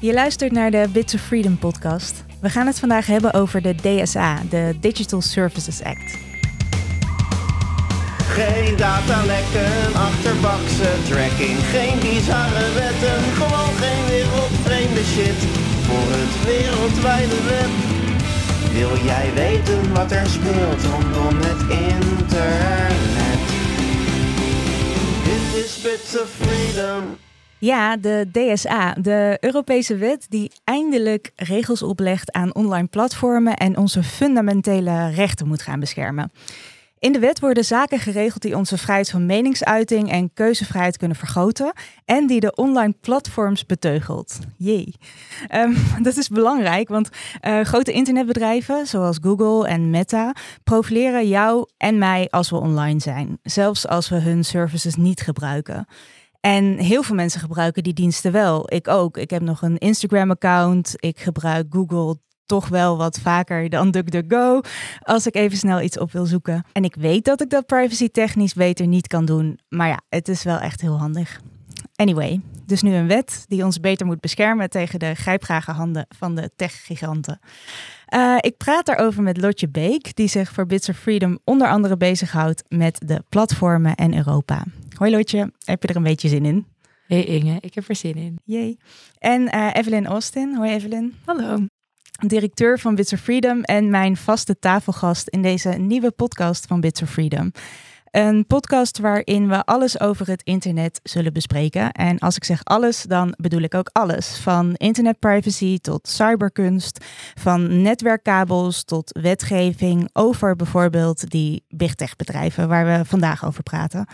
Je luistert naar de Bits of Freedom podcast. We gaan het vandaag hebben over de DSA, de Digital Services Act. Geen datalekken, achterbakse tracking, geen bizarre wetten, gewoon geen wereldvreemde shit voor het wereldwijde web. Wil jij weten wat er speelt rondom het internet? Dit is Bits of Freedom. Ja, de DSA, de Europese wet die eindelijk regels oplegt aan online platformen en onze fundamentele rechten moet gaan beschermen. In de wet worden zaken geregeld die onze vrijheid van meningsuiting en keuzevrijheid kunnen vergroten en die de online platforms beteugelt. Jee. Ehm, dat is belangrijk, want uh, grote internetbedrijven zoals Google en Meta profileren jou en mij als we online zijn, zelfs als we hun services niet gebruiken. En heel veel mensen gebruiken die diensten wel. Ik ook. Ik heb nog een Instagram-account. Ik gebruik Google toch wel wat vaker dan DuckDuckGo als ik even snel iets op wil zoeken. En ik weet dat ik dat privacy technisch beter niet kan doen, maar ja, het is wel echt heel handig. Anyway, dus nu een wet die ons beter moet beschermen tegen de grijpgrage handen van de techgiganten. Uh, ik praat daarover met Lotje Beek, die zich voor Bits of Freedom onder andere bezighoudt met de platformen en Europa. Hoi Lotje, heb je er een beetje zin in? Hey Inge, ik heb er zin in. Jee. En uh, Evelyn Austin. Hoi Evelyn. Hallo. Directeur van Bits of Freedom en mijn vaste tafelgast in deze nieuwe podcast van Bits of Freedom. Een podcast waarin we alles over het internet zullen bespreken. En als ik zeg alles, dan bedoel ik ook alles. Van internetprivacy tot cyberkunst, van netwerkkabels tot wetgeving over bijvoorbeeld die big tech bedrijven waar we vandaag over praten.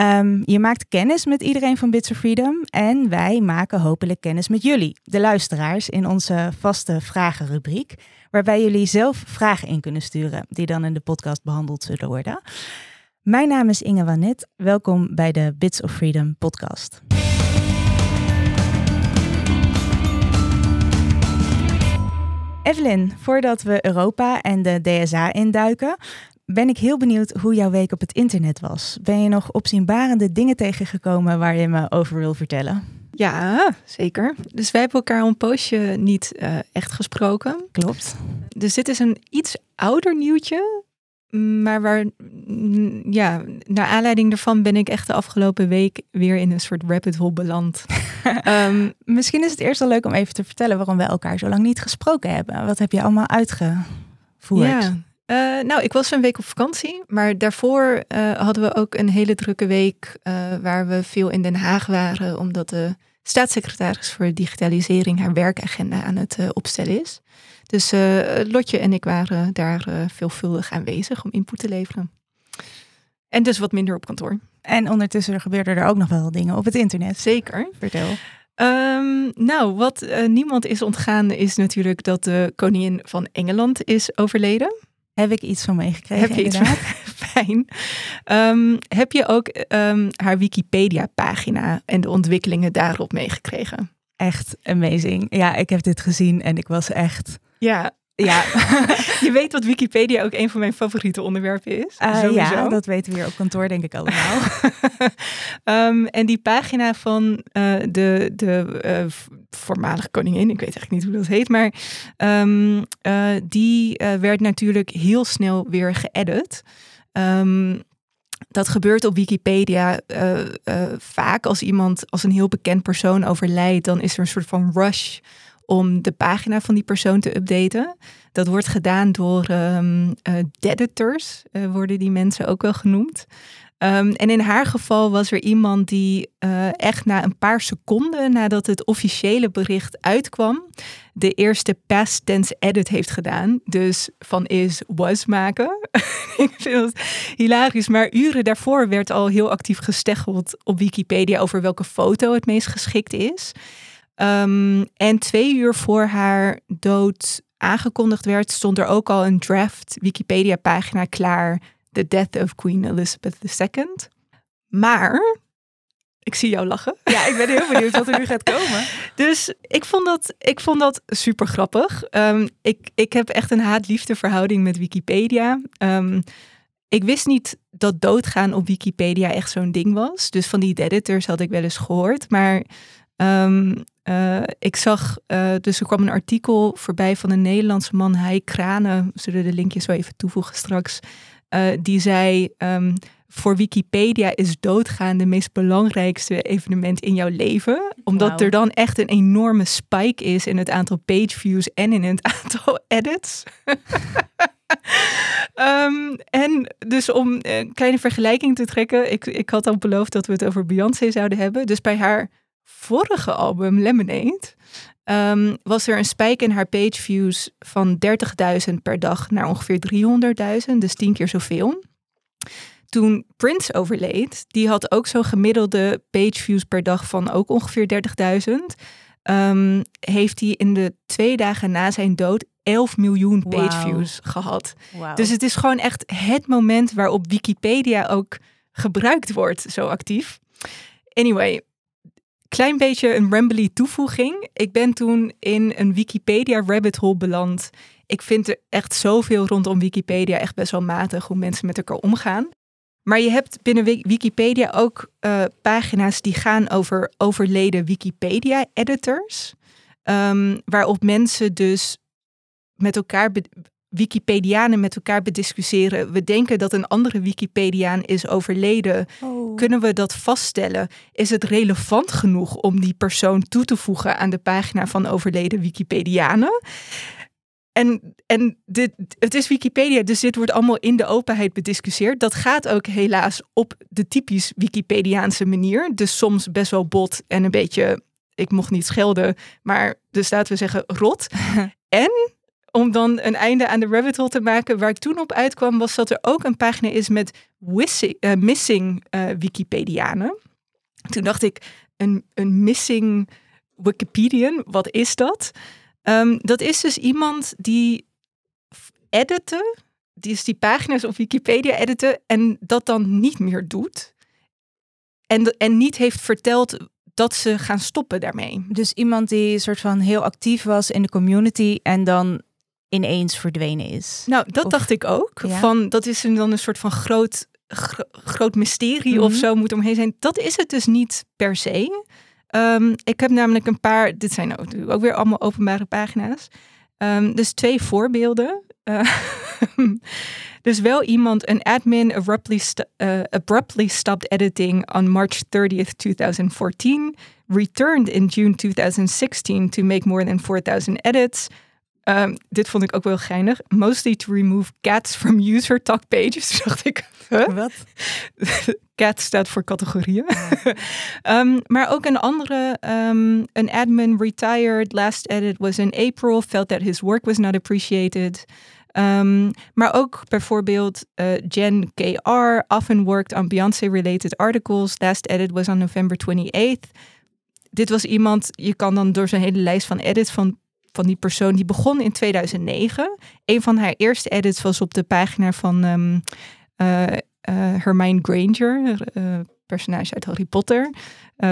Um, je maakt kennis met iedereen van Bits of Freedom en wij maken hopelijk kennis met jullie, de luisteraars, in onze vaste vragenrubriek, waarbij jullie zelf vragen in kunnen sturen, die dan in de podcast behandeld zullen worden. Mijn naam is Inge Wanet. Welkom bij de Bits of Freedom podcast. Evelyn, voordat we Europa en de DSA induiken, ben ik heel benieuwd hoe jouw week op het internet was. Ben je nog opzienbarende dingen tegengekomen waar je me over wil vertellen? Ja, zeker. Dus wij hebben elkaar een poosje niet uh, echt gesproken. Klopt. Dus dit is een iets ouder nieuwtje. Maar waar, ja, naar aanleiding daarvan ben ik echt de afgelopen week weer in een soort rabbit hole beland. um, misschien is het eerst wel leuk om even te vertellen waarom we elkaar zo lang niet gesproken hebben. Wat heb je allemaal uitgevoerd? Ja, uh, nou, ik was een week op vakantie, maar daarvoor uh, hadden we ook een hele drukke week uh, waar we veel in Den Haag waren, omdat de staatssecretaris voor digitalisering haar werkagenda aan het opstellen is. Dus Lotje en ik waren daar veelvuldig aanwezig om input te leveren. En dus wat minder op kantoor. En ondertussen gebeurden er ook nog wel dingen op het internet. Zeker. Vertel. Um, nou, wat niemand is ontgaan is natuurlijk dat de koningin van Engeland is overleden. Heb ik iets van meegekregen? Heb je iets van? Fijn. Um, heb je ook um, haar Wikipedia-pagina en de ontwikkelingen daarop meegekregen? Echt amazing. Ja, ik heb dit gezien en ik was echt. Ja, ja, je weet wat Wikipedia ook een van mijn favoriete onderwerpen is. Uh, ja, dat weten we hier op kantoor denk ik allemaal. um, en die pagina van uh, de, de uh, voormalige koningin, ik weet eigenlijk niet hoe dat heet, maar um, die werd natuurlijk heel snel weer geëdit. Um, dat gebeurt op Wikipedia vaak als iemand, als een heel bekend persoon overlijdt, dan is er een soort van rush om de pagina van die persoon te updaten. Dat wordt gedaan door um, deaditors, uh, worden die mensen ook wel genoemd. Um, en in haar geval was er iemand die uh, echt na een paar seconden nadat het officiële bericht uitkwam, de eerste past tense edit heeft gedaan. Dus van is was maken. Ik vind het hilarisch. Maar uren daarvoor werd al heel actief gesteggeld op Wikipedia over welke foto het meest geschikt is. Um, en twee uur voor haar dood aangekondigd werd, stond er ook al een draft Wikipedia-pagina klaar. The Death of Queen Elizabeth II. Maar, ik zie jou lachen. Ja, ik ben heel benieuwd wat er nu gaat komen. Dus ik vond dat, ik vond dat super grappig. Um, ik, ik heb echt een haat-liefde verhouding met Wikipedia. Um, ik wist niet dat doodgaan op Wikipedia echt zo'n ding was. Dus van die editors had ik wel eens gehoord. Maar Um, eh, ik zag, eh, dus er kwam een artikel voorbij van een Nederlandse man, hij Kranen, we zullen de linkjes wel even toevoegen straks, eh, die zei, ehm, voor Wikipedia is doodgaan de meest belangrijkste evenement in jouw leven. Omdat er dan echt een enorme spike is in het aantal page views en in het aantal edits. Ehm, en dus om een kleine vergelijking te trekken, ik, ik had al beloofd dat we het over Beyoncé zouden hebben. Dus bij haar vorige album, Lemonade, ehm, was er een spike in haar page views van 30.000 per dag naar ongeveer 300.000, dus tien keer zoveel. Toen Prince overleed, die had ook zo'n gemiddelde page views per dag van ook ongeveer 30.000. Ehm, heeft hij in de twee dagen na zijn dood 11 miljoen page Wauw. views gehad. Dus het is gewoon echt het moment waarop Wikipedia ook gebruikt wordt, zo actief. Anyway, klein beetje een rambly toevoeging. Ik ben toen in een Wikipedia rabbit hole beland. Ik vind er echt zoveel rondom Wikipedia echt best wel matig hoe mensen met elkaar omgaan. Maar je hebt binnen Wi- Wikipedia ook eh, pagina's die gaan over overleden Wikipedia-editors. Ehm, waarop mensen dus met elkaar, Wikipedianen met elkaar bediscussiëren. We denken dat een andere Wikipediaan is overleden. Oh. Kunnen we dat vaststellen? Is het relevant genoeg om die persoon toe te voegen aan de pagina van overleden Wikipedianen? En, en dit, het is Wikipedia, dus dit wordt allemaal in de openheid bediscussieerd. Dat gaat ook helaas op de typisch Wikipediaanse manier. Dus soms best wel bot en een beetje, ik mocht niet schelden, maar dus laten we zeggen rot. en om dan een einde aan de rabbit hole te maken, waar ik toen op uitkwam, was dat er ook een pagina is met wissi- eh, missing eh, Wikipedianen. Toen dacht ik, een, een missing Wikipedian, wat is dat? Ehm, dat is dus iemand die editen, die is die pagina's op Wikipedia editen en dat dan niet meer doet. En, en niet heeft verteld dat ze gaan stoppen daarmee. Dus iemand die soort van heel actief was in de community en dan ineens verdwenen is. Nou, dat Of- dacht ik ook. Ja. Van, dat is dan een soort van groot, gro- groot mysterie of Mhm. zo moet omheen zijn. Dat is het dus niet per se. Ehm, ik heb namelijk een paar, dit zijn ook, ook weer allemaal openbare pagina's. Ehm, dus twee voorbeelden. Eh, dus wel iemand, een admin abruptly, st- eh, abruptly stopped editing on March 30th, 2014. Returned in June 2016 to make more than 4000 edits. Ehm, dit vond ik ook wel geinig. Mostly to remove cats from user talk pages. Dacht ik, huh? Wat? Cat staat voor categorieën. Ehm, maar ook een andere, ehm, een admin retired, last edit was in April, felt that his work was not appreciated. Maar ook bijvoorbeeld eh, Jen KR, often worked on Beyoncé-related articles. Last edit was on November 28th. Dit was iemand, je kan dan door zijn hele lijst van edits van, van die persoon, die begon in 2009. Een van haar eerste edits was op de pagina van eh, Hermione Granger, eh, personage uit Harry Potter.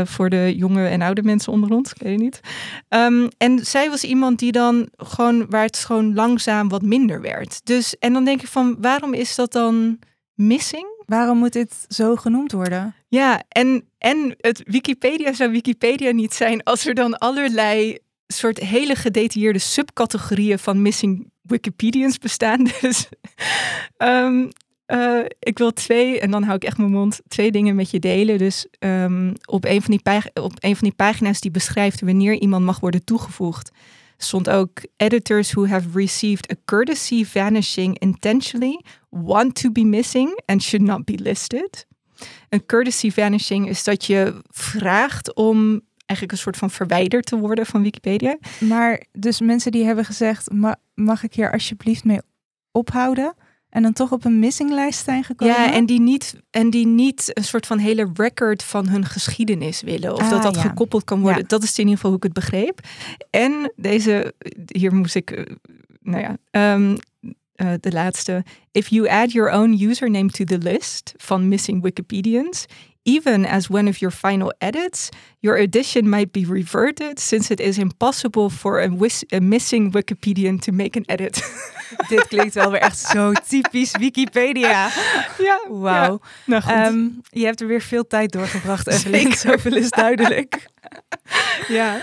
voor de jonge en oude mensen onder ons, ik weet het niet. Ehm, en zij was iemand die dan gewoon, waar het gewoon langzaam wat minder werd. Dus, en dan denk ik van, waarom is dat dan missing? Waarom moet dit zo genoemd worden? Ja, en, en het Wikipedia zou Wikipedia niet zijn als er dan allerlei soort hele gedetailleerde subcategorieën van missing Wikipedians bestaan. Dus ehm, eh, ik wil twee, en dan hou ik echt mijn mond, twee dingen met je delen. Dus ehm, op, een van die op een van die pagina's die beschrijft wanneer iemand mag worden toegevoegd, stond ook editors who have received a courtesy vanishing intentionally want to be missing and should not be listed. Een courtesy vanishing is dat je vraagt om eigenlijk een soort van verwijderd te worden van Wikipedia. Maar dus mensen die hebben gezegd, "Ma- mag ik hier alsjeblieft mee ophouden? En dan toch op een missinglijst zijn gekomen? Ja, en die, niet, en die niet een soort van hele record van hun geschiedenis willen. Of Ah, dat dat ja. gekoppeld kan worden. Ja. Dat is in ieder geval hoe ik het begreep. En deze, hier moest ik, eh, nou ja, ehm, eh, de laatste. If you add your own username to the list van missing Wikipedians, even as one of your final edits, your edition might be reverted since it is impossible for a, missing Wikipedian to make an edit. Dit klinkt wel weer echt zo typisch Wikipedia. ja, Wauw. ja. Nou. Ehm, je hebt er weer veel tijd doorgebracht. Zeker. Zoveel is duidelijk. ja.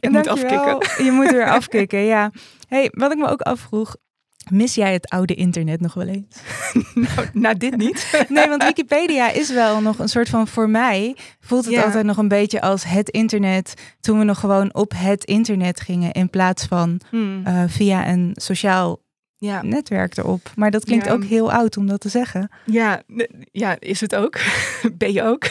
Ik moet dankjewel. Je moet weer afkicken, ja. Hey, wat ik me ook afvroeg, mis jij het oude internet nog wel eens? nou, nou, dit niet. Nee, want Wikipedia is wel nog een soort van, voor mij voelt het Ja. altijd nog een beetje als het internet, toen we nog gewoon op het internet gingen in plaats van Hmm, eh, via een sociaal ja. netwerk erop. Maar dat klinkt Ja. ook heel oud om dat te zeggen. Ja, ja, is het ook? Ben je ook?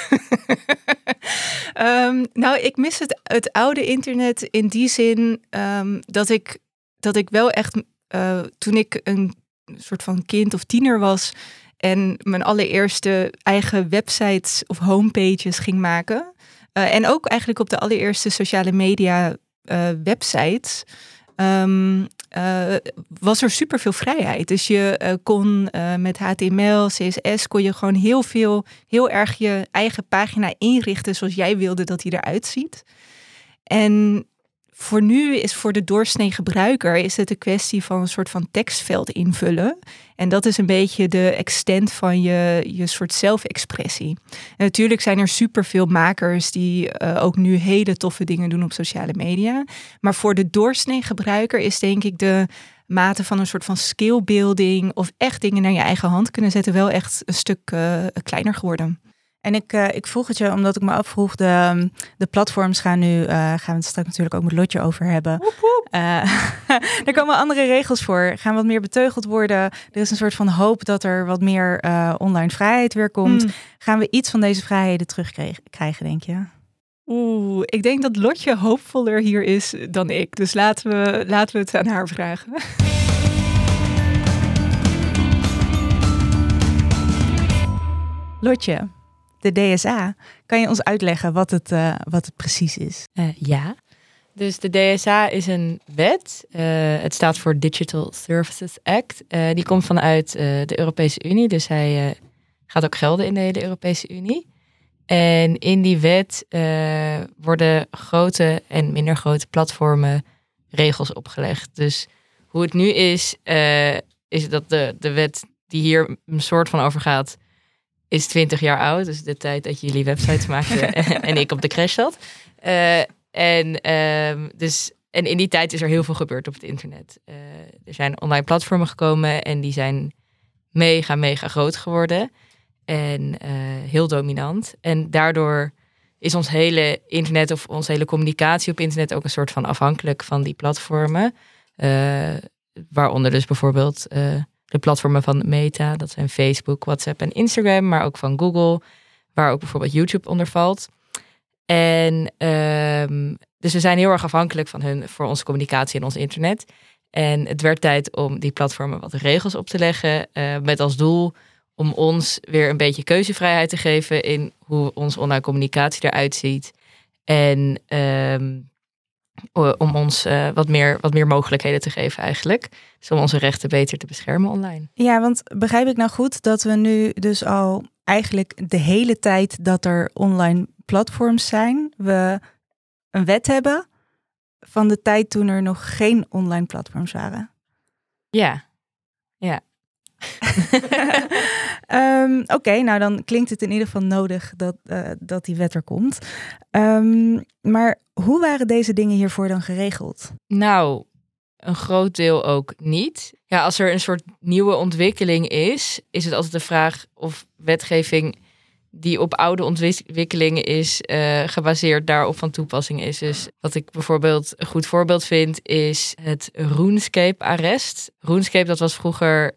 Ehm, nou, ik mis het, het oude internet in die zin ehm, dat, ik, dat ik wel echt, eh, toen ik een soort van kind of tiener was en mijn allereerste eigen websites of homepages ging maken. eh, en ook eigenlijk op de allereerste sociale media eh, websites. ehm, eh, was er super veel vrijheid. Dus je kon met HTML, CSS, kon je gewoon heel veel, heel erg je eigen pagina inrichten zoals jij wilde dat hij eruit ziet. En voor nu is voor de doorsnee gebruiker is het een kwestie van een soort van tekstveld invullen. En dat is een beetje de extent van je, je soort zelfexpressie. En natuurlijk zijn er superveel makers die eh, ook nu hele toffe dingen doen op sociale media. Maar voor de doorsnee gebruiker is denk ik de mate van een soort van skillbuilding of echt dingen naar je eigen hand kunnen zetten wel echt een stuk eh, kleiner geworden. En ik, eh, ik vroeg het je omdat ik me afvroeg, de, de platforms gaan nu, eh, gaan we het straks natuurlijk ook met Lotje over hebben. Eh, er komen andere regels voor, gaan wat meer beteugeld worden. Er is een soort van hoop dat er wat meer online vrijheid weer komt. Hmm. Gaan we iets van deze vrijheden terugkrijgen, denk je? Oeh, ik denk dat Lotje hoopvoller hier is dan ik. Dus laten we, laten we het aan haar vragen. Lotje, de DSA, kan je ons uitleggen wat het, eh, wat het precies is? Eh, ja. Dus de DSA is een wet. Eh, het staat voor Digital Services Act. Die komt vanuit de Europese Unie. Dus hij gaat ook gelden in de hele Europese Unie. En in die wet worden grote en minder grote platformen regels opgelegd. Dus hoe het nu is, is dat de, de wet die hier een soort van over gaat, is 20 jaar oud. Dus de tijd dat jullie websites maakten en ik op de crash zat. Eh, en, ehm, dus, en in die tijd is er heel veel gebeurd op het internet. Eh, er zijn online platformen gekomen en die zijn mega, mega groot geworden. En eh, heel dominant. En daardoor is ons hele internet of onze hele communicatie op internet ook een soort van afhankelijk van die platformen. Waaronder dus bijvoorbeeld de platformen van Meta, dat zijn Facebook, WhatsApp en Instagram, maar ook van Google, waar ook bijvoorbeeld YouTube onder valt. En ehm, dus we zijn heel erg afhankelijk van hun voor onze communicatie en ons internet. En het werd tijd om die platformen wat regels op te leggen, eh, met als doel om ons weer een beetje keuzevrijheid te geven in hoe onze online communicatie eruit ziet. En o- om ons eh, wat, meer, wat meer mogelijkheden te geven eigenlijk. Dus om onze rechten beter te beschermen online. Ja, want begrijp ik nou goed dat we nu dus al eigenlijk de hele tijd dat er online platforms zijn, we een wet hebben van de tijd toen er nog geen online platforms waren? Ja, Ehm, Oké, nou dan klinkt het in ieder geval nodig dat, eh, dat die wet er komt. Ehm, maar hoe waren deze dingen hiervoor dan geregeld? Nou, een groot deel ook niet. Ja, als er een soort nieuwe ontwikkeling is, is het altijd de vraag of wetgeving die op oude ontwikkelingen is, eh, gebaseerd daarop van toepassing is. Dus wat ik bijvoorbeeld een goed voorbeeld vind, is het RuneScape-arrest. RuneScape, dat was vroeger,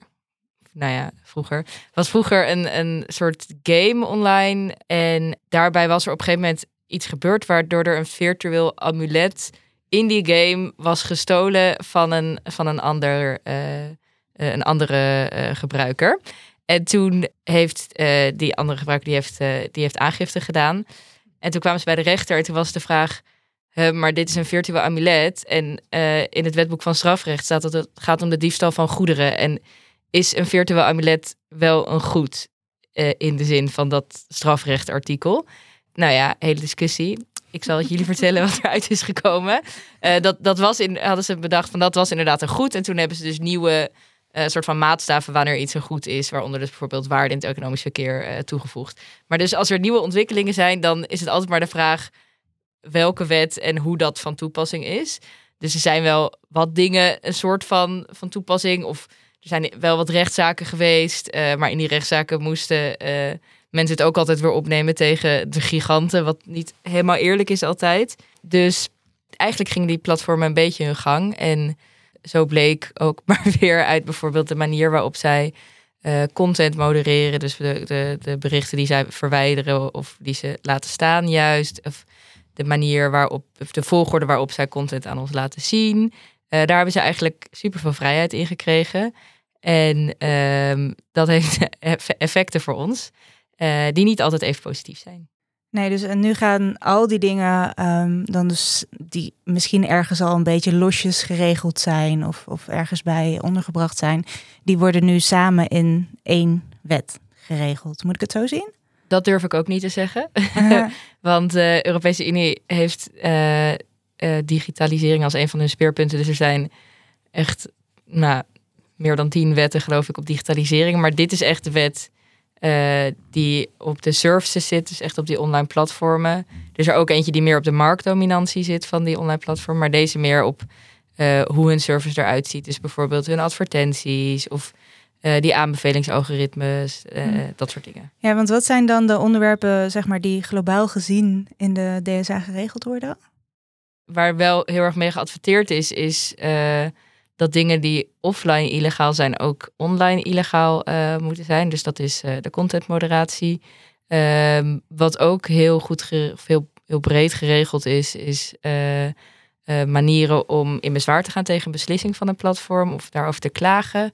nou ja, vroeger, was vroeger een, een soort game online. En daarbij was er op een gegeven moment iets gebeurd, waardoor er een virtueel amulet in die game was gestolen van een, van een, ander, eh, eh, een andere eh, gebruiker. En toen heeft die andere gebruiker die heeft, die heeft aangifte gedaan. En toen kwamen ze bij de rechter en toen was de vraag... "Huh, maar dit is een virtueel amulet. En in het wetboek van strafrecht staat dat het gaat om de diefstal van goederen. En is een virtueel amulet wel een goed eh, in de zin van dat strafrechtartikel? Nou ja, hele discussie. Ik zal het jullie vertellen wat eruit is gekomen. Eh, dat, dat was in, hadden ze bedacht van dat was inderdaad een goed. En toen hebben ze dus nieuwe eh, soort van maatstaven wanneer iets een goed is. Waaronder dus bijvoorbeeld waarde in het economisch verkeer toegevoegd. Maar dus als er nieuwe ontwikkelingen zijn, dan is het altijd maar de vraag. welke wet en hoe dat van toepassing is. Dus er zijn wel wat dingen een soort van, van toepassing. Of er zijn wel wat rechtszaken geweest. eh, maar in die rechtszaken moesten eh, mensen het ook altijd weer opnemen tegen de giganten. Wat niet helemaal eerlijk is altijd. Dus eigenlijk gingen die platformen een beetje hun gang. En zo bleek ook maar weer uit bijvoorbeeld de manier waarop zij eh, content modereren. Dus de, de, de berichten die zij verwijderen of die ze laten staan juist. Of de manier waarop, of de volgorde waarop zij content aan ons laten zien. Eh, daar hebben ze eigenlijk super veel vrijheid in gekregen. En ehm, dat heeft eff- effecten voor ons, eh, die niet altijd even positief zijn. Nee, dus en nu gaan al die dingen ehm, dan dus die misschien ergens al een beetje losjes geregeld zijn of, of ergens bij ondergebracht zijn, die worden nu samen in één wet geregeld. Moet ik het zo zien? Dat durf ik ook niet te zeggen. Want de Europese Unie heeft eh, eh, digitalisering als een van hun speerpunten. Dus er zijn echt nou, meer dan tien wetten, geloof ik, op digitalisering. Maar dit is echt de wet eh, die op de services zit, dus echt op die online platformen. Er is er ook eentje die meer op de marktdominantie zit van die online platformen, maar deze meer op eh, hoe hun service eruit ziet. Dus bijvoorbeeld hun advertenties of die aanbevelingsalgoritmes, Hmm. dat soort dingen. Ja, want wat zijn dan de onderwerpen, zeg maar, die globaal gezien in de DSA geregeld worden? Waar wel heel erg mee geadverteerd is, is eh, dat dingen die offline illegaal zijn, ook online illegaal eh, moeten zijn. Dus dat is eh, de contentmoderatie. Ehm, wat ook heel goed, heel, heel breed geregeld is, is manieren om in bezwaar te gaan tegen een beslissing van een platform of daarover te klagen.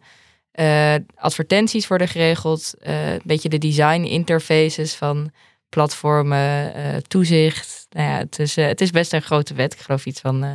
Advertenties worden geregeld, een beetje de design interfaces van platformen, eh, toezicht. Nou ja, het, is, eh, het is best een grote wet. Ik geloof iets van eh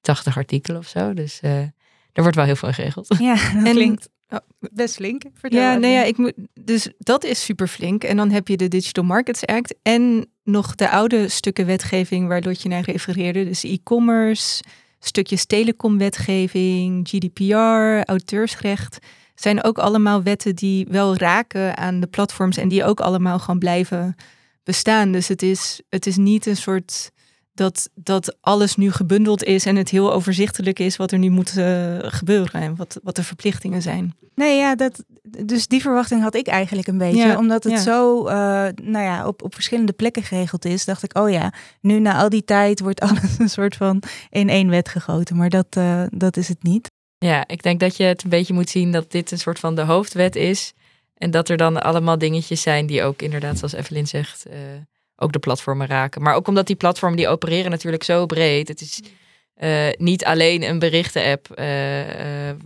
80 artikelen of zo. Dus er wordt wel heel veel geregeld. Ja, dat En- klinkt Oh. best flink. Vertel Ja, nee, ja, ik moet, dus dat is super flink. En dan heb je de Digital Markets Act en nog de oude stukken wetgeving waar Lotje naar refereerde. Dus e-commerce, stukjes telecomwetgeving, GDPR, auteursrecht. Zijn ook allemaal wetten die wel raken aan de platforms en die ook allemaal gewoon blijven bestaan. Dus het is, het is niet een soort dat, dat alles nu gebundeld is en het heel overzichtelijk is wat er nu moet eh, gebeuren en wat, wat de verplichtingen zijn. Nee, ja, dat, dus die verwachting had ik eigenlijk een beetje. Ja, omdat het ja. zo, eh, nou ja, op, op verschillende plekken geregeld is, dacht ik, oh ja, nu na al die tijd wordt alles een soort van in één wet gegoten. Maar dat, eh, dat is het niet. Ja, ik denk dat je het een beetje moet zien dat dit een soort van de hoofdwet is. En dat er dan allemaal dingetjes zijn die ook inderdaad, zoals Evelyn zegt, eh, ook de platformen raken. Maar ook omdat die platformen die opereren natuurlijk zo breed. Het is eh, niet alleen een berichten-app eh,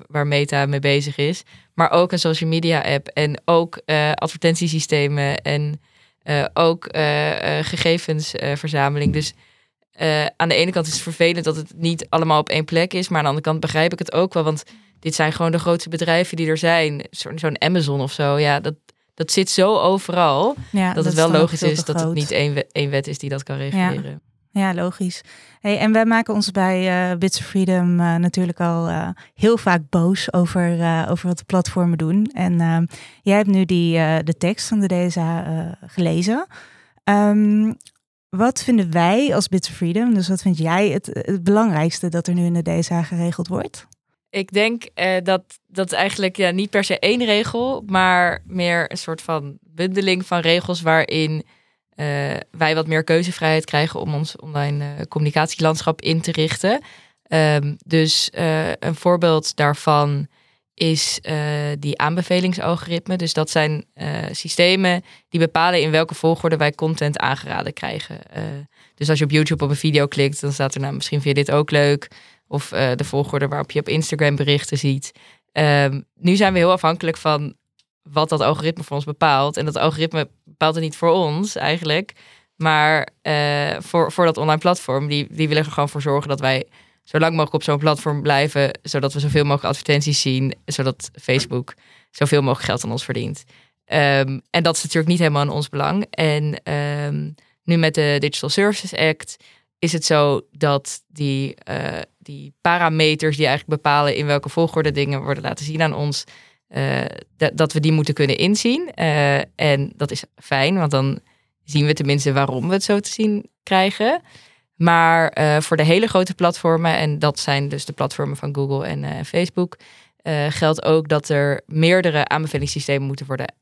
waar Meta mee bezig is, maar ook een social media app en ook advertentiesystemen en ook gegevensverzameling. dus aan de ene kant is het vervelend dat het niet allemaal op één plek is, maar aan de andere kant begrijp ik het ook wel, want dit zijn gewoon de grootste bedrijven die er zijn. Zo- Zo'n Amazon of zo, ja, dat, dat zit zo overal Ja, dat, het wel logisch is dat het niet één wet, één wet is die dat kan reguleren. Ja, logisch. Hey, en wij maken ons bij eh Bits of Freedom eh, natuurlijk al eh, heel vaak boos over, over wat de platformen doen. En eh, jij hebt nu die, de tekst van de DSA gelezen. Ehm, wat vinden wij als Bits of Freedom, dus wat vind jij het, het belangrijkste dat er nu in de DSA geregeld wordt? Ik denk eh, dat dat eigenlijk ja, niet per se één regel, maar meer een soort van bundeling van regels waarin eh, wij wat meer keuzevrijheid krijgen om ons online eh, communicatielandschap in te richten. Ehm, dus een voorbeeld daarvan is die aanbevelingsalgoritme. Dus dat zijn systemen die bepalen in welke volgorde wij content aangeraden krijgen. Dus als je op YouTube op een video klikt, dan staat er nou misschien vind je dit ook leuk. Of eh, de volgorde waarop je op Instagram berichten ziet. Ehm, nu zijn we heel afhankelijk van wat dat algoritme voor ons bepaalt. En dat algoritme bepaalt het niet voor ons eigenlijk. Maar eh, voor, voor dat online platform. Die, die willen er gewoon voor zorgen dat wij zo lang mogelijk op zo'n platform blijven. Zodat we zoveel mogelijk advertenties zien. Zodat Facebook zoveel mogelijk geld aan ons verdient. Ehm, en dat is natuurlijk niet helemaal in ons belang. En ehm, nu met de Digital Services Act is het zo dat die, eh, die parameters die eigenlijk bepalen in welke volgorde dingen worden laten zien aan ons, eh, dat- we die moeten kunnen inzien. Eh, en dat is fijn, want dan zien we tenminste waarom we het zo te zien krijgen. Maar eh, voor de hele grote platformen, en dat zijn dus de platformen van Google en Facebook, geldt ook dat er meerdere aanbevelingssystemen moeten worden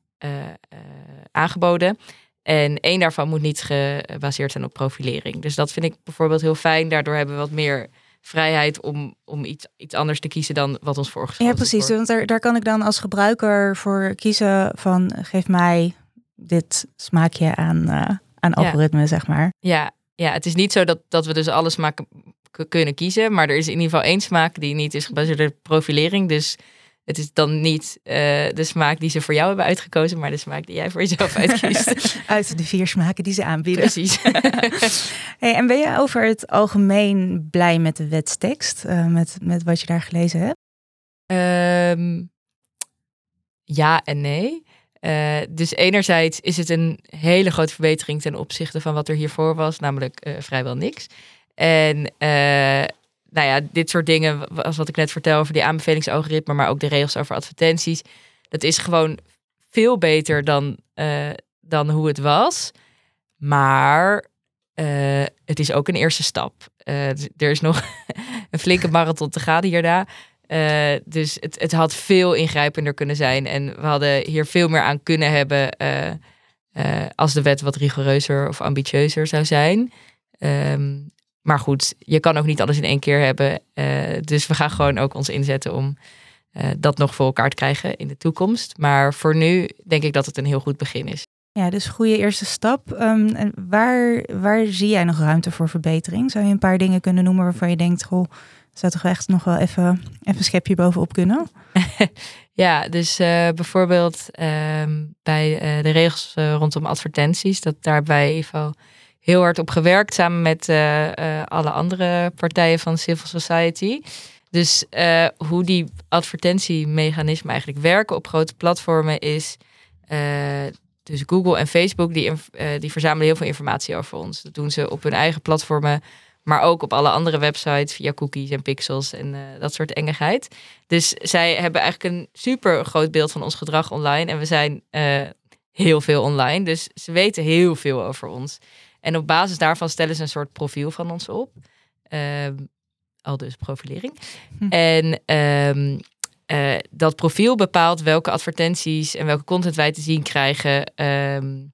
aangeboden. En één daarvan moet niet gebaseerd zijn op profilering. Dus dat vind ik bijvoorbeeld heel fijn. Daardoor hebben we wat meer vrijheid om, om iets, iets anders te kiezen dan wat ons voorgeschoteld Ja, precies. wordt. Want daar, daar kan ik dan als gebruiker voor kiezen van geef mij dit smaakje aan, eh, aan Ja. algoritme, zeg maar. Ja, ja, het is niet zo dat, dat we dus alle smaken kunnen kiezen. Maar er is in ieder geval één smaak die niet is gebaseerd op profilering. Dus het is dan niet eh, de smaak die ze voor jou hebben uitgekozen, maar de smaak die jij voor jezelf uitkiest. Uit de vier smaken die ze aanbieden. Precies. Hey, en ben je over het algemeen blij met de wetstekst? eh, met, met wat je daar gelezen hebt? Ehm, ja en nee. Eh, dus enerzijds is het een hele grote verbetering ten opzichte van wat er hiervoor was, namelijk vrijwel niks. En nou ja, dit soort dingen, als wat ik net vertel over die aanbevelingsalgoritme, maar ook de regels over advertenties, dat is gewoon veel beter dan, eh, dan hoe het was. Maar eh, het is ook een eerste stap. Eh, er is nog een flinke marathon te gaan hierna. Dus het, het had veel ingrijpender kunnen zijn. En we hadden hier veel meer aan kunnen hebben als de wet wat rigoureuzer of ambitieuzer zou zijn. Ehm, maar goed, je kan ook niet alles in één keer hebben. Eh, dus we gaan gewoon ook ons inzetten om eh, dat nog voor elkaar te krijgen in de toekomst. Maar voor nu denk ik dat het een heel goed begin is. Ja, dus goede eerste stap. Ehm, en waar, waar zie jij nog ruimte voor verbetering? Zou je een paar dingen kunnen noemen waarvan je denkt, goh, zou toch echt nog wel even, even een schepje bovenop kunnen? Ja, dus eh, bijvoorbeeld ehm, bij de regels rondom advertenties, dat daar hebben heel hard op gewerkt samen met eh, eh, alle andere partijen van civil society. Dus eh, hoe die advertentiemechanismen eigenlijk werken op grote platformen is. dus Google en Facebook die, die verzamelen heel veel informatie over ons. Dat doen ze op hun eigen platformen, maar ook op alle andere websites via cookies en pixels en dat soort engigheid. Dus zij hebben eigenlijk een super groot beeld van ons gedrag online. En we zijn heel veel online. Dus ze weten heel veel over ons. En op basis daarvan stellen ze een soort profiel van ons op. Ehm, al dus profilering. Hm. En ehm, eh, dat profiel bepaalt welke advertenties en welke content wij te zien krijgen. Ehm,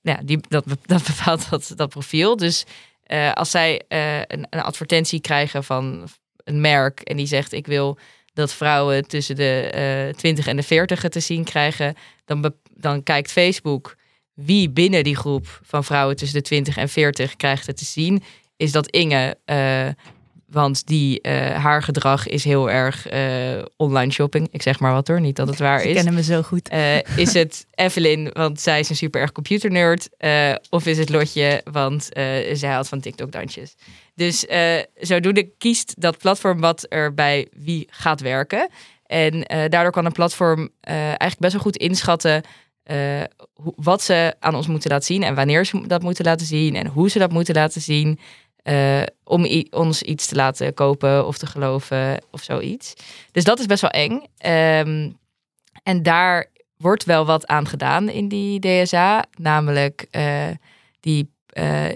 ja, die, dat, dat bepaalt dat, dat profiel. Dus eh, als zij eh, een, een advertentie krijgen van een merk en die zegt ik wil dat vrouwen tussen de eh 20 en de 40 het te zien krijgen, dan, dan kijkt Facebook wie binnen die groep van vrouwen tussen de 20 en 40 krijgt het te zien. Is dat Inge, eh, want die, eh, haar gedrag is heel erg eh, online shopping. Ik zeg maar wat hoor, niet dat het waar Ze is. kennen me zo goed. Is het Evelyn, want zij is een super erg computernerd? Of is het Lotje, want zij houdt van TikTok-dansjes? Dus eh, zodoende kiest dat platform wat er bij wie gaat werken. En daardoor kan een platform eigenlijk best wel goed inschatten hoe- wat ze aan ons moeten laten zien en wanneer ze dat moeten laten zien en hoe ze dat moeten laten zien. eh, om ons iets te laten kopen of te geloven of zoiets. Dus dat is best wel eng. Ehm, en daar wordt wel wat aan gedaan in die DSA. Namelijk eh, die,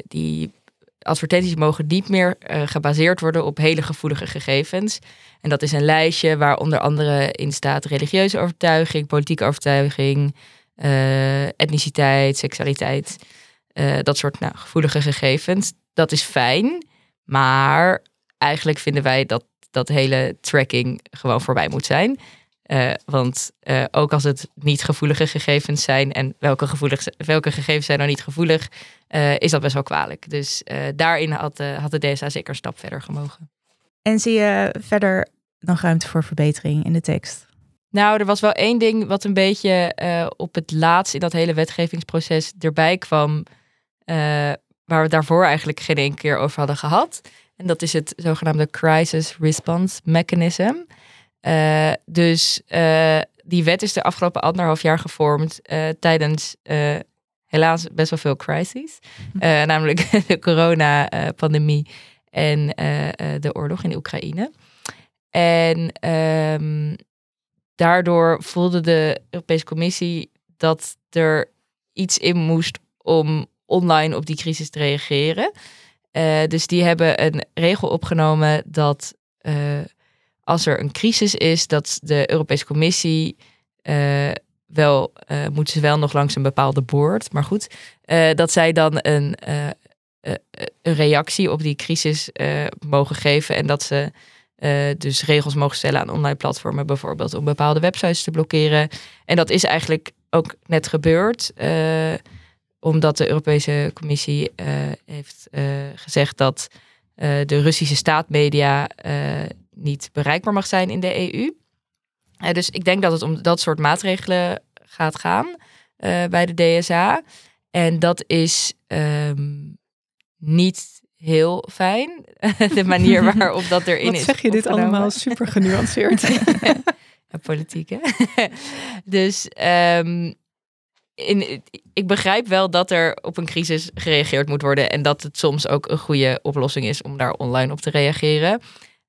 die advertenties mogen niet meer gebaseerd worden op hele gevoelige gegevens. En dat is een lijstje waar onder andere in staat religieuze overtuiging, politieke overtuiging, etniciteit, seksualiteit. eh, dat soort nou, gevoelige gegevens. Dat is fijn, maar eigenlijk vinden wij dat dat hele tracking gewoon voorbij moet zijn. Eh, want eh, ook als het niet gevoelige gegevens zijn en welke, gevoelig, welke gegevens zijn nou niet gevoelig, eh, is dat best wel kwalijk. Dus eh, daarin had, eh, had de DSA zeker een stap verder gemogen. En zie je verder nog ruimte voor verbetering in de tekst? Nou, er was wel één ding wat een beetje eh, op het laatst in dat hele wetgevingsproces erbij kwam, eh, waar we daarvoor eigenlijk geen één keer over hadden gehad. En dat is het zogenaamde Crisis Response Mechanism. Eh, dus die wet is de afgelopen anderhalf jaar gevormd tijdens helaas best wel veel crises. Eh, namelijk de coronapandemie en de oorlog in Oekraïne. En ehm, daardoor voelde de Europese Commissie dat er iets in moest om online op die crisis te reageren. Eh, dus die hebben een regel opgenomen dat eh, als er een crisis is, dat de Europese Commissie eh, wel, moeten ze wel nog langs een bepaalde boord, maar goed, dat zij dan een, een reactie op die crisis mogen geven en dat ze eh, dus regels mogen stellen aan online platformen, bijvoorbeeld om bepaalde websites te blokkeren. En dat is eigenlijk ook net gebeurd, eh, omdat de Europese Commissie eh, heeft gezegd dat de Russische staatmedia niet bereikbaar mag zijn in de EU. Dus ik denk dat het om dat soort maatregelen gaat gaan bij de DSA. En dat is ehm, niet heel fijn. de manier waarop dat erin Wat is. zeg je dit allemaal super genuanceerd. Politiek, hè? dus ehm, in, ik begrijp wel dat er op een crisis gereageerd moet worden. En dat het soms ook een goede oplossing is om daar online op te reageren.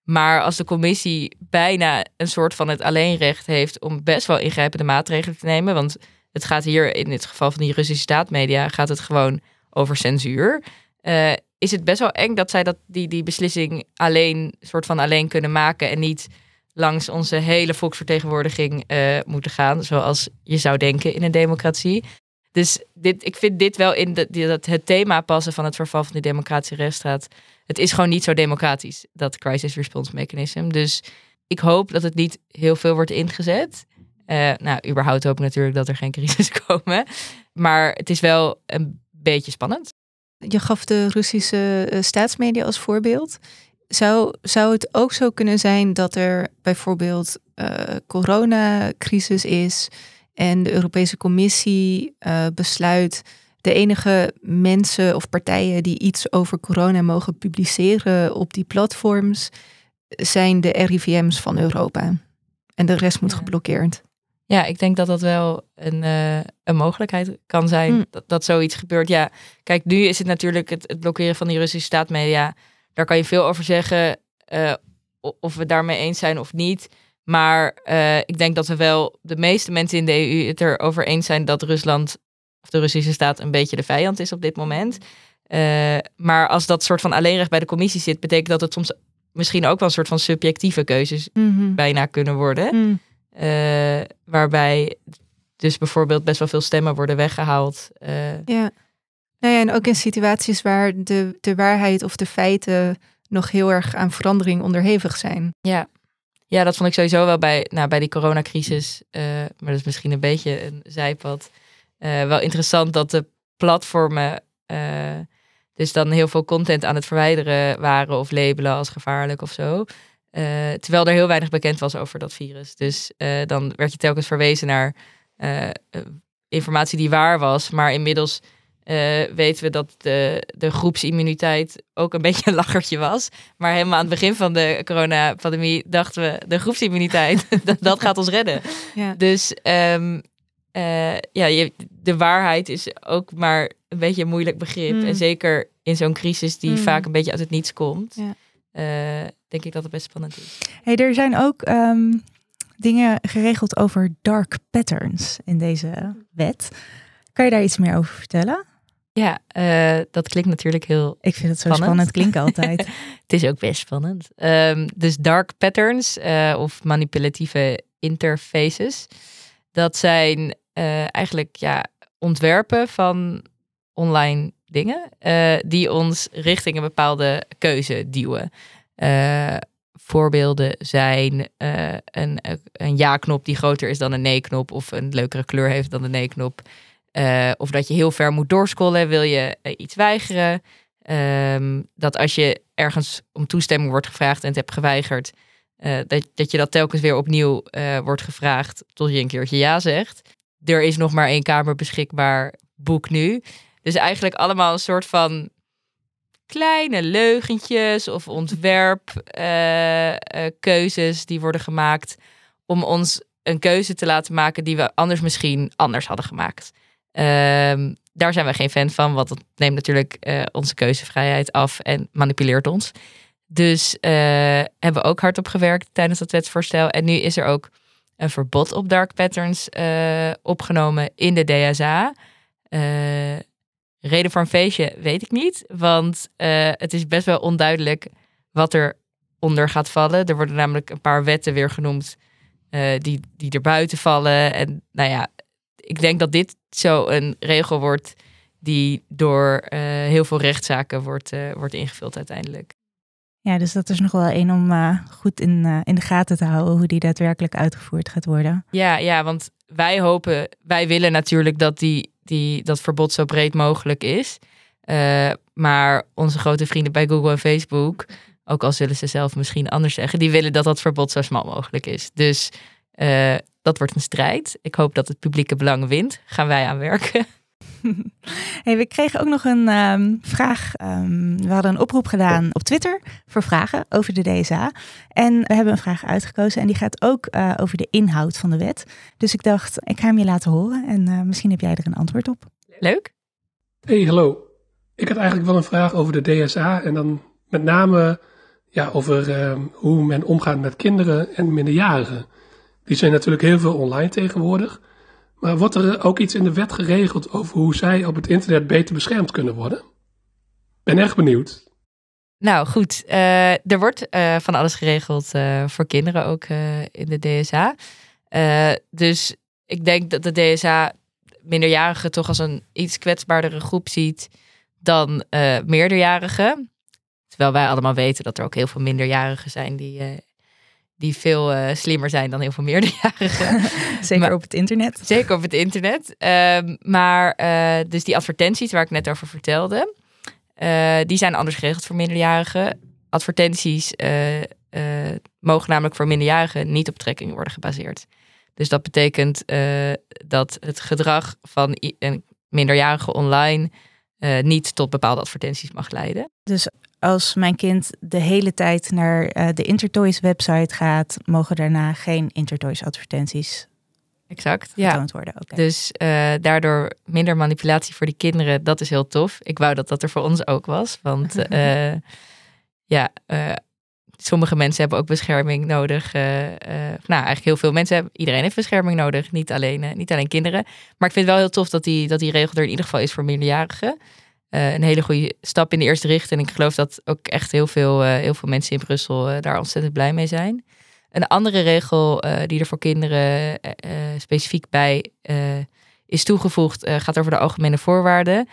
Maar als de commissie bijna een soort van het alleenrecht heeft om best wel ingrijpende maatregelen te nemen. Want het gaat hier in het geval van die Russische staatmedia gaat het gewoon over censuur. eh, is het best wel eng dat zij dat, die, die beslissing alleen, soort van alleen kunnen maken en niet langs onze hele volksvertegenwoordiging eh, moeten gaan, zoals je zou denken in een democratie. Dus dit, ik vind dit wel in de, dat het thema passen van het verval van die democratische rechtsstaat. Het is gewoon niet zo democratisch, dat crisis response mechanism. Dus ik hoop dat het niet heel veel wordt ingezet. Eh, nou, überhaupt hoop ik natuurlijk dat er geen crisis komen. Maar het is wel een beetje spannend. Je gaf de Russische eh, staatsmedia als voorbeeld. Zou, zou het ook zo kunnen zijn dat er bijvoorbeeld eh coronacrisis is en de Europese Commissie eh, besluit de enige mensen of partijen die iets over corona mogen publiceren op die platforms zijn de RIVM's van Europa. En de rest moet Ja. geblokkeerd. Ja, ik denk dat dat wel een, eh, een mogelijkheid kan zijn Mm. dat, dat zoiets gebeurt. Ja, kijk, nu is het natuurlijk het, het blokkeren van die Russische staatmedia. Daar kan je veel over zeggen, eh, of we het daarmee eens zijn of niet. Maar eh, ik denk dat we wel, de meeste mensen in de EU het erover eens zijn dat Rusland, of de Russische staat, een beetje de vijand is op dit moment. Maar als dat soort van alleenrecht bij de commissie zit, betekent dat het soms misschien ook wel een soort van subjectieve keuzes bijna kunnen worden. Mm. Eh, waarbij dus bijvoorbeeld best wel veel stemmen worden weggehaald. Eh, Ja. Nou ja, en ook in situaties waar de, de waarheid of de feiten nog heel erg aan verandering onderhevig zijn. ja. ja, dat vond ik sowieso wel bij, nou, bij die coronacrisis. eh, maar dat is misschien een beetje een zijpad. wel interessant dat de platformen dus dan heel veel content aan het verwijderen waren of labelen als gevaarlijk of zo. Eh, terwijl er heel weinig bekend was over dat virus. Dus eh, dan werd je telkens verwezen naar eh, informatie die waar was. Maar inmiddels weten we dat de, de groepsimmuniteit ook een beetje een lachertje was. Maar helemaal aan het begin van de coronapandemie dachten we, de groepsimmuniteit, dat, dat gaat ons redden. Ja. Dus ehm, eh, ja, je, de waarheid is ook maar een beetje een moeilijk begrip. Mm. En zeker in zo'n crisis die Mm. vaak een beetje uit het niets komt, Ja. Eh, denk ik dat het best spannend is. Hey, er zijn ook ehm, dingen geregeld over dark patterns in deze wet. Kan je daar iets meer over vertellen? Ja, eh, dat klinkt natuurlijk heel Ik vind het zo Spannend. spannend klinken altijd. Het is ook best spannend. Ehm, dus dark patterns eh, of manipulatieve interfaces. Dat zijn eigenlijk ja, ontwerpen van online dingen eh, die ons richting een bepaalde keuze duwen. Eh, voorbeelden zijn eh, een, een ja-knop die groter is dan een nee-knop of een leukere kleur heeft dan de nee-knop. Of dat je heel ver moet doorscrollen, wil je iets weigeren. Ehm, dat als je ergens om toestemming wordt gevraagd en het hebt geweigerd, dat, dat je dat telkens weer opnieuw wordt gevraagd tot je een keertje ja zegt. Er is nog maar één kamer beschikbaar, boek nu. Dus eigenlijk allemaal een soort van kleine leugentjes of ontwerpkeuzes die worden gemaakt om ons een keuze te laten maken die we anders misschien anders hadden gemaakt. Ehm, daar zijn we geen fan van, want dat neemt natuurlijk eh, onze keuzevrijheid af en manipuleert ons. Dus eh, hebben we ook hard op gewerkt tijdens dat wetsvoorstel. En nu is er ook een verbod op dark patterns eh, opgenomen in de DSA. Reden voor een feestje weet ik niet, want eh, het is best wel onduidelijk wat er onder gaat vallen. Er worden namelijk een paar wetten weer genoemd eh, die, die er buiten vallen. En nou ja, ik denk dat dit zo een regel wordt die door eh, heel veel rechtszaken wordt, wordt ingevuld uiteindelijk. Ja, dus dat is nog wel één om goed in, in de gaten te houden hoe die daadwerkelijk uitgevoerd gaat worden. Ja, ja, want wij hopen, wij willen natuurlijk dat die, die, dat verbod zo breed mogelijk is. Eh, maar onze grote vrienden bij Google en Facebook, ook al zullen ze zelf misschien anders zeggen, die willen dat dat verbod zo smal mogelijk is. Dus eh, dat wordt een strijd. Ik hoop dat het publieke belang wint. Gaan wij aan werken. Hey, we kregen ook nog een ehm, vraag. Ehm, we hadden een oproep gedaan op Twitter voor vragen over de DSA. En we hebben een vraag uitgekozen en die gaat ook eh, over de inhoud van de wet. Dus ik dacht, ik ga hem je laten horen en eh, misschien heb jij er een antwoord op. Leuk? Hey, hallo. Ik had eigenlijk wel een vraag over de DSA en dan met name ja, over ehm, hoe men omgaat met kinderen en minderjarigen. Die zijn natuurlijk heel veel online tegenwoordig. Maar wordt er ook iets in de wet geregeld over hoe zij op het internet beter beschermd kunnen worden? Ben echt benieuwd. Nou goed, eh, er wordt eh, van alles geregeld eh, voor kinderen ook eh, in de DSA. Eh, dus ik denk dat de DSA minderjarigen toch als een iets kwetsbaardere groep ziet dan eh, meerderjarigen. Terwijl wij allemaal weten dat er ook heel veel minderjarigen zijn die, eh, die veel eh, slimmer zijn dan heel veel meerderjarigen. Zeker Maar- op het internet. Zeker op het internet. Ehm, maar eh, dus die advertenties waar ik net over vertelde, eh, die zijn anders geregeld voor minderjarigen. Advertenties mogen namelijk voor minderjarigen niet op trekking worden gebaseerd. Dus dat betekent dat het gedrag van een minderjarige online niet tot bepaalde advertenties mag leiden. Dus als mijn kind de hele tijd naar eh, de Intertoys website gaat, mogen daarna geen Intertoys advertenties Exact. getoond worden. Oké. Dus eh, daardoor minder manipulatie voor die kinderen. Dat is heel tof. Ik wou dat dat er voor ons ook was. Want eh, ja, sommige mensen hebben ook bescherming nodig. nou, eigenlijk heel veel mensen hebben. Iedereen heeft bescherming nodig. Niet alleen, niet alleen kinderen. Maar ik vind het wel heel tof dat die, dat die regel er in ieder geval is voor minderjarigen. Eh, een hele goede stap in de eerste richting. En ik geloof dat ook echt heel veel, eh, heel veel mensen in Brussel eh, daar ontzettend blij mee zijn. Een andere regel die er voor kinderen specifiek bij is toegevoegd, gaat over de algemene voorwaarden.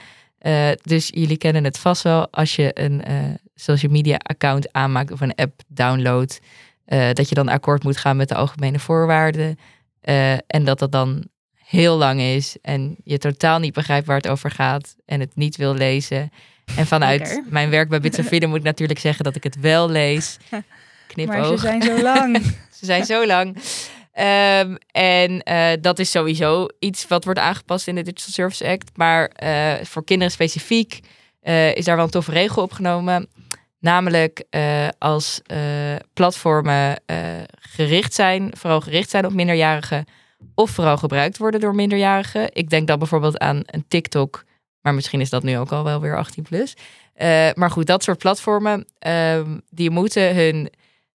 Dus jullie kennen het vast wel als je een social media account aanmaakt of een app downloadt, dat je dan akkoord moet gaan met de algemene voorwaarden. En dat dat dan heel lang is en je totaal niet begrijpt waar het over gaat en het niet wil lezen. En vanuit Lekker. mijn werk bij Bits Vinnen moet ik natuurlijk zeggen dat ik het wel lees. Knipoog. maar ze zijn zo lang. Ze zijn zo lang. En eh, dat is sowieso iets wat wordt aangepast in de Digital Service Act. Maar eh, voor kinderen specifiek eh, is daar wel een toffe regel opgenomen. Namelijk als platformen gericht zijn, vooral gericht zijn op minderjarigen, of vooral gebruikt worden door minderjarigen. Ik denk dan bijvoorbeeld aan een TikTok, maar misschien is dat nu ook al wel weer 18 plus. Eh, maar goed, dat soort platformen, ehm, die moeten hun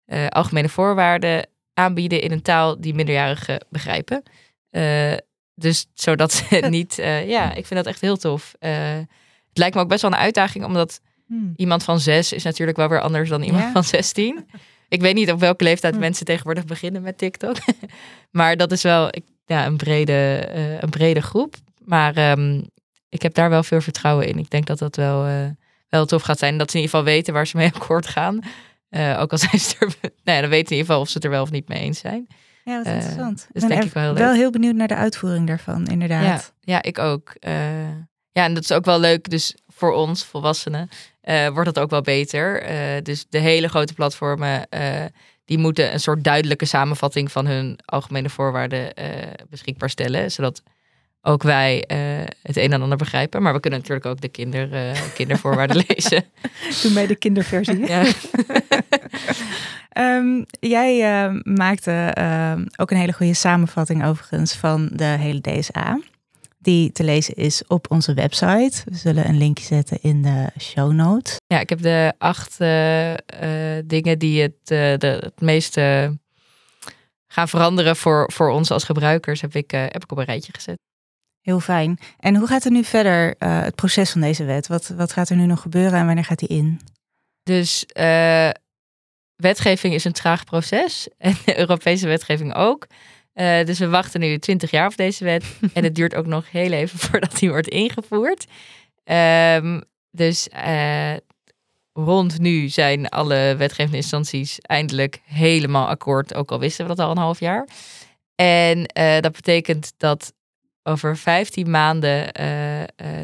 eh, algemene voorwaarden aanbieden in een taal die minderjarigen begrijpen. Eh, dus zodat ze niet, ja, ik vind dat echt heel tof. Het lijkt me ook best wel een uitdaging, omdat Hmm. iemand van zes is natuurlijk wel weer anders dan iemand Ja. van 16. Ik weet niet op welke leeftijd Hm. mensen tegenwoordig beginnen met TikTok. maar dat is wel ik, ja, een, brede, eh, een brede groep. Maar ehm, ik heb daar wel veel vertrouwen in. Ik denk dat dat wel, eh, wel tof gaat zijn. Dat ze in ieder geval weten waar ze mee akkoord gaan. Eh, ook al zijn ze er, nou ja, dan weten ze in ieder geval of ze het er wel of niet mee eens zijn. Ja, wat Eh, interessant. dus ik ben denk ik wel heel wel heel benieuwd naar de uitvoering daarvan, inderdaad. ja, ik ook. Ja, en dat is ook wel leuk. Dus voor ons, volwassenen, eh, wordt dat ook wel beter. Eh, dus de hele grote platformen, eh, die moeten een soort duidelijke samenvatting van hun algemene voorwaarden beschikbaar stellen. Zodat ook wij het een en ander begrijpen. Maar we kunnen natuurlijk ook de kinder, kindervoorwaarden lezen. Toen bij de kinderversie. Ja. Ehm, jij maakte ook een hele goede samenvatting overigens van de hele DSA. Die te lezen is op onze website. We zullen een linkje zetten in de show notes. ja, ik heb de acht eh, eh, dingen die het, eh, de, het meeste gaan veranderen voor, voor ons als gebruikers, heb ik, heb ik op een rijtje gezet. Heel fijn. En hoe gaat er nu verder het proces van deze wet? Wat, wat gaat er nu nog gebeuren en wanneer gaat die in? Dus wetgeving is een traag proces en de Europese wetgeving ook. Uh, dus we wachten nu 20 jaar op deze wet en het duurt ook nog heel even voordat die wordt ingevoerd. Um, dus rond nu zijn alle wetgevende instanties eindelijk helemaal akkoord, ook al wisten we dat al een half jaar. En dat betekent dat over 15 maanden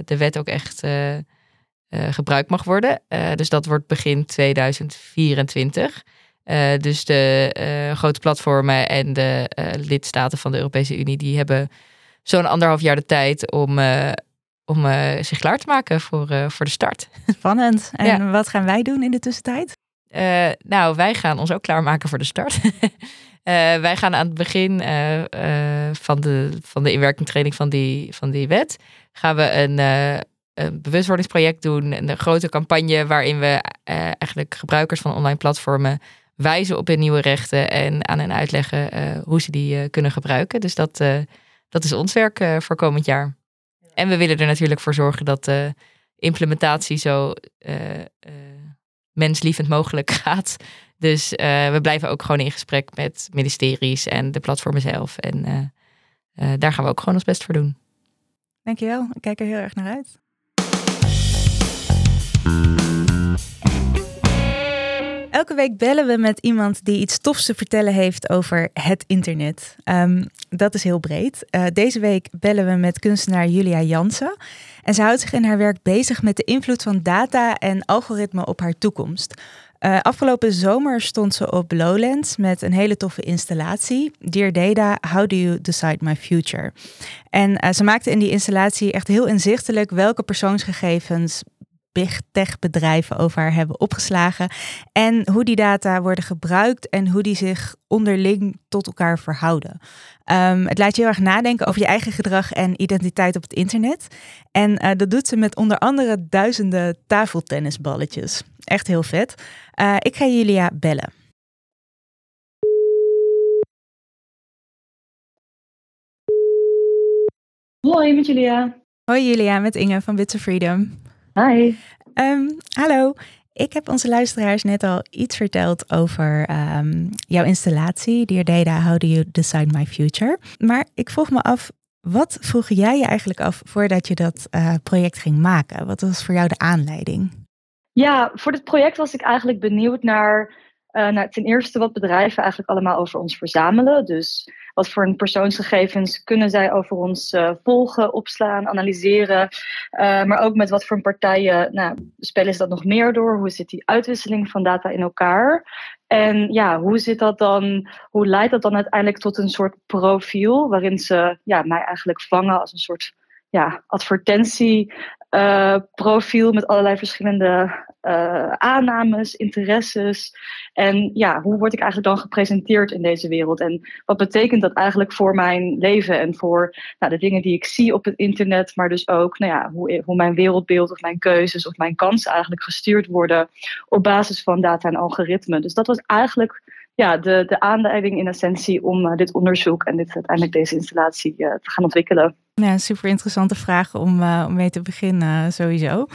de wet ook echt gebruikt mag worden. dus dat wordt begin 2024. Dus de grote platformen en de lidstaten van de Europese Unie, die hebben zo'n anderhalf jaar de tijd om, om zich klaar te maken voor, voor de start. Spannend. En ja. wat gaan wij doen in de tussentijd? nou, wij gaan ons ook klaarmaken voor de start. Wij gaan aan het begin van, de, van de inwerkingtraining van die, van die wet, gaan we een, een bewustwordingsproject doen. Een grote campagne waarin we eigenlijk gebruikers van online platformen wijzen op hun nieuwe rechten en aan hen uitleggen hoe ze die kunnen gebruiken. Dus dat, dat is ons werk voor komend jaar. En we willen er natuurlijk voor zorgen dat de implementatie zo menslievend mogelijk gaat. Dus uh, we blijven ook gewoon in gesprek met ministeries en de platformen zelf. En uh, uh, daar gaan we ook gewoon ons best voor doen. Dankjewel. Ik kijk er heel erg naar uit. Elke week bellen we met iemand die iets tofs te vertellen heeft over het internet. Um, dat is heel breed. Uh, deze week bellen we met kunstenaar Julia Jansen. En ze houdt zich in haar werk bezig met de invloed van data en algoritme op haar toekomst. Uh, afgelopen zomer stond ze op Lowlands met een hele toffe installatie. Dear Data, How Do You Decide My Future? En uh, ze maakte in die installatie echt heel inzichtelijk welke persoonsgegevens big tech bedrijven over haar hebben opgeslagen. En hoe die data worden gebruikt en hoe die zich onderling tot elkaar verhouden. Um, het laat je heel erg nadenken over je eigen gedrag en identiteit op het internet. En uh, dat doet ze met onder andere duizenden tafeltennisballetjes. Echt heel vet. Uh, ik ga Julia bellen. Hoi, met Julia. Hoi Julia, met Inge van Bits of Freedom. Hi. Um, hallo. Ik heb onze luisteraars net al iets verteld over um, jouw installatie, Dear Data, How Do You Decide My Future? Maar ik vroeg me af, wat vroeg jij je eigenlijk af voordat je dat uh, project ging maken? Wat was voor jou de aanleiding? Ja, voor dit project was ik eigenlijk benieuwd naar, uh, naar ten eerste wat bedrijven eigenlijk allemaal over ons verzamelen. Dus wat voor een persoonsgegevens kunnen zij over ons uh, volgen, opslaan, analyseren. Uh, maar ook met wat voor partijen nou, spelen ze dat nog meer door? Hoe zit die uitwisseling van data in elkaar? En ja, hoe zit dat dan? Hoe leidt dat dan uiteindelijk tot een soort profiel waarin ze ja, mij eigenlijk vangen als een soort ja, advertentieprofiel uh, met allerlei verschillende uh, aannames, interesses. En ja, hoe word ik eigenlijk dan gepresenteerd in deze wereld? En wat betekent dat eigenlijk voor mijn leven en voor nou, de dingen die ik zie op het internet, maar dus ook nou ja, hoe, hoe mijn wereldbeeld of mijn keuzes of mijn kansen eigenlijk gestuurd worden op basis van data en algoritmen. Dus dat was eigenlijk ja, de, de aanleiding in essentie om uh, dit onderzoek en dit, uiteindelijk deze installatie te gaan ontwikkelen. Ja, super interessante vraag om, uh, om mee te beginnen sowieso.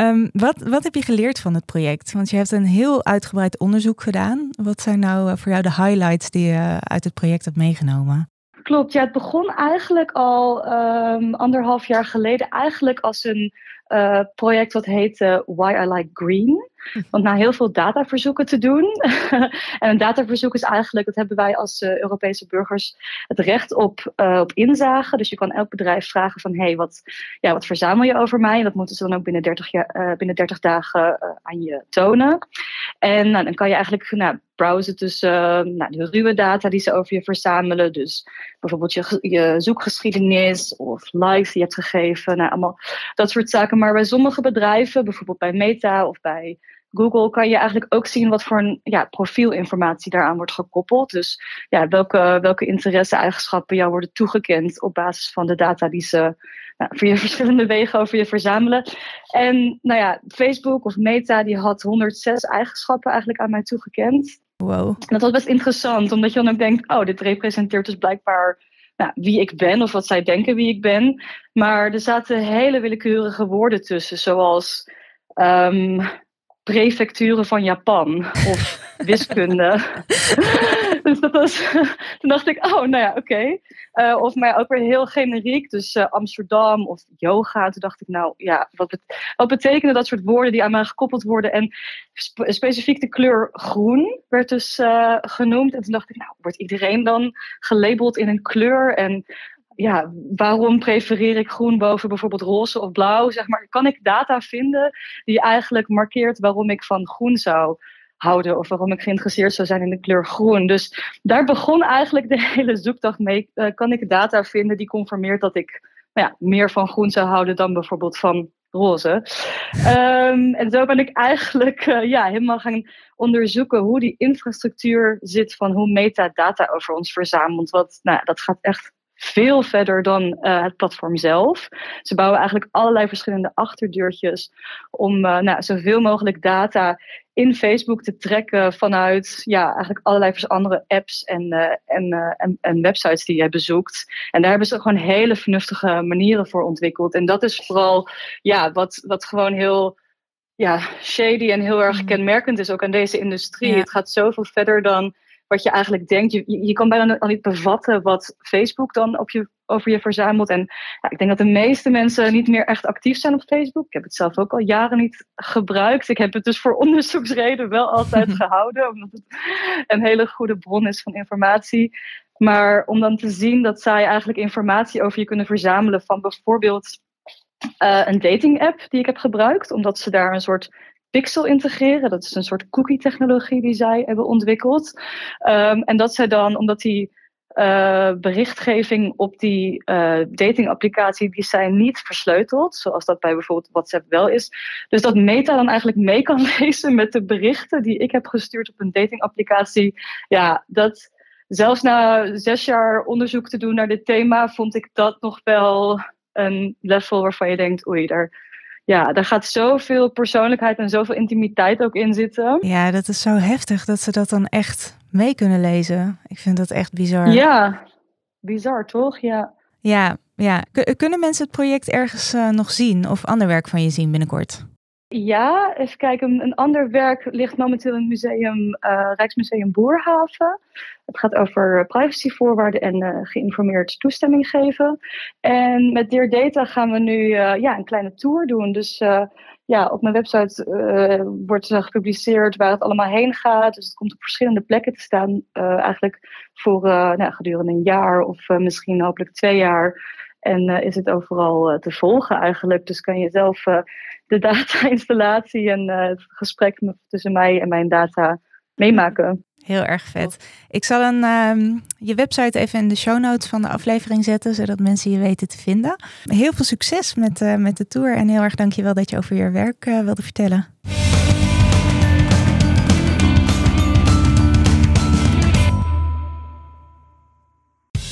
Um, wat, wat heb je geleerd van het project? Want je hebt een heel uitgebreid onderzoek gedaan. Wat zijn nou voor jou de highlights die je uit het project hebt meegenomen? Klopt, ja, het begon eigenlijk al um, anderhalf jaar geleden eigenlijk als een project wat heette Why I Like Green. Want na heel veel dataverzoeken te doen. en een dataverzoek is eigenlijk, dat hebben wij als uh, Europese burgers het recht op, uh, op inzage. Dus je kan elk bedrijf vragen van hé, hey, wat, ja, wat verzamel je over mij? En dat moeten ze dan ook binnen 30, jaar, uh, binnen 30 dagen aan je tonen. En nou, dan kan je eigenlijk nou, browsen tussen nou, de ruwe data die ze over je verzamelen. Dus bijvoorbeeld je, je zoekgeschiedenis of likes die je hebt gegeven. Nou, allemaal dat soort zaken. Maar bij sommige bedrijven, bijvoorbeeld bij Meta of bij Google kan je eigenlijk ook zien wat voor een ja, profielinformatie daaraan wordt gekoppeld. Dus ja, welke, welke interesse-eigenschappen jou worden toegekend op basis van de data die ze nou, via verschillende wegen over je verzamelen. En nou ja, Facebook of Meta die had 106 eigenschappen eigenlijk aan mij toegekend. Wow. En dat was best interessant, omdat je dan ook denkt, oh, dit representeert dus blijkbaar nou, wie ik ben of wat zij denken wie ik ben. Maar er zaten hele willekeurige woorden tussen, zoals um, prefecturen van Japan of wiskunde. dus dat was, toen dacht ik, oh, nou ja, oké. Uh, of maar ook weer heel generiek, dus uh, Amsterdam of yoga. Toen dacht ik, nou ja, wat, bet wat betekenen dat soort woorden die aan mij gekoppeld worden? En spe specifiek de kleur groen werd dus uh, genoemd. En toen dacht ik, nou, wordt iedereen dan gelabeld in een kleur? En ja, waarom prefereer ik groen boven bijvoorbeeld roze of blauw? Zeg maar, kan ik data vinden die eigenlijk markeert waarom ik van groen zou houden of waarom ik geïnteresseerd zou zijn in de kleur groen. Dus daar begon eigenlijk de hele zoekdag mee. Uh, kan ik data vinden die conformeert dat ik nou ja, meer van groen zou houden dan bijvoorbeeld van roze. Um, en zo ben ik eigenlijk uh, ja, helemaal gaan onderzoeken hoe die infrastructuur zit van hoe metadata over ons verzamelt. Want nou, dat gaat echt veel verder dan uh, het platform zelf. Ze bouwen eigenlijk allerlei verschillende achterdeurtjes om uh, nou, zoveel mogelijk data in Facebook te trekken vanuit ja, eigenlijk allerlei andere apps en, uh, en, en, en, websites die je bezoekt. En daar hebben ze gewoon hele vernuftige manieren voor ontwikkeld. En dat is vooral ja, wat, wat gewoon heel ja, shady en heel erg mm. kenmerkend is ook aan deze industrie. Ja. Het gaat zoveel verder dan wat je eigenlijk denkt. Je, je kan bijna al niet bevatten wat Facebook dan op je, over je verzamelt. En ja, ik denk dat de meeste mensen niet meer echt actief zijn op Facebook. Ik heb het zelf ook al jaren niet gebruikt. Ik heb het dus voor onderzoeksreden wel altijd gehouden, omdat het een hele goede bron is van informatie. Maar om dan te zien dat zij eigenlijk informatie over je kunnen verzamelen van bijvoorbeeld uh, een dating app die ik heb gebruikt, omdat ze daar een soort Pixel integreren. Dat is een soort cookie-technologie die zij hebben ontwikkeld. Um, en dat zij dan, omdat die uh, berichtgeving op die uh, datingapplicatie, die zijn niet versleuteld, zoals dat bij bijvoorbeeld WhatsApp wel is. Dus dat Meta dan eigenlijk mee kan lezen met de berichten die ik heb gestuurd op een datingapplicatie. Ja, dat zelfs na zes jaar onderzoek te doen naar dit thema, vond ik dat nog wel een level waarvan je denkt, oei, daar ja, daar gaat zoveel persoonlijkheid en zoveel intimiteit ook in zitten. Ja, dat is zo heftig dat ze dat dan echt mee kunnen lezen. Ik vind dat echt bizar. Ja, bizar toch? Ja. Ja, ja. kunnen mensen het project ergens uh, nog zien of ander werk van je zien binnenkort? Ja, even kijken. Een ander werk ligt momenteel in het museum, uh, Rijksmuseum Boerhaven. Het gaat over privacyvoorwaarden en uh, geïnformeerd toestemming geven. En met Dear Data gaan we nu uh, ja, een kleine tour doen. Dus ja, op mijn website wordt gepubliceerd waar het allemaal heen gaat. Dus het komt op verschillende plekken te staan. eigenlijk voor nou, gedurende een jaar of misschien hopelijk twee jaar. En is het overal te volgen eigenlijk. Dus kan je zelf de data-installatie en het gesprek tussen mij en mijn data meemaken. Heel erg vet. Ik zal een, um, je website even in de show notes van de aflevering zetten, zodat mensen je weten te vinden. Heel veel succes met, met de tour en heel erg dankjewel dat je over je werk wilde vertellen.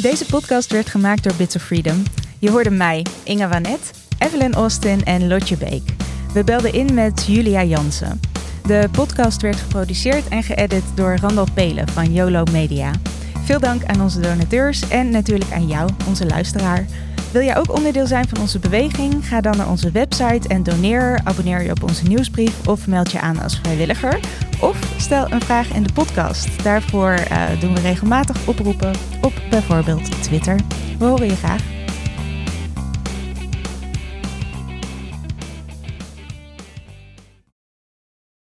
Deze podcast werd gemaakt door Bits of Freedom. Je hoorde mij, Inge Wanet, Evelyn Austin en Lotje Beek. We belden in met Julia Jansen. De podcast werd geproduceerd en geëdit door Randall Pelen van YOLO Media. Veel dank aan onze donateurs en natuurlijk aan jou, onze luisteraar. Wil jij ook onderdeel zijn van onze beweging? Ga dan naar onze website en doneer. Abonneer je op onze nieuwsbrief of meld je aan als vrijwilliger. Of stel een vraag in de podcast. Daarvoor uh, doen we regelmatig oproepen op bijvoorbeeld Twitter. We horen je graag.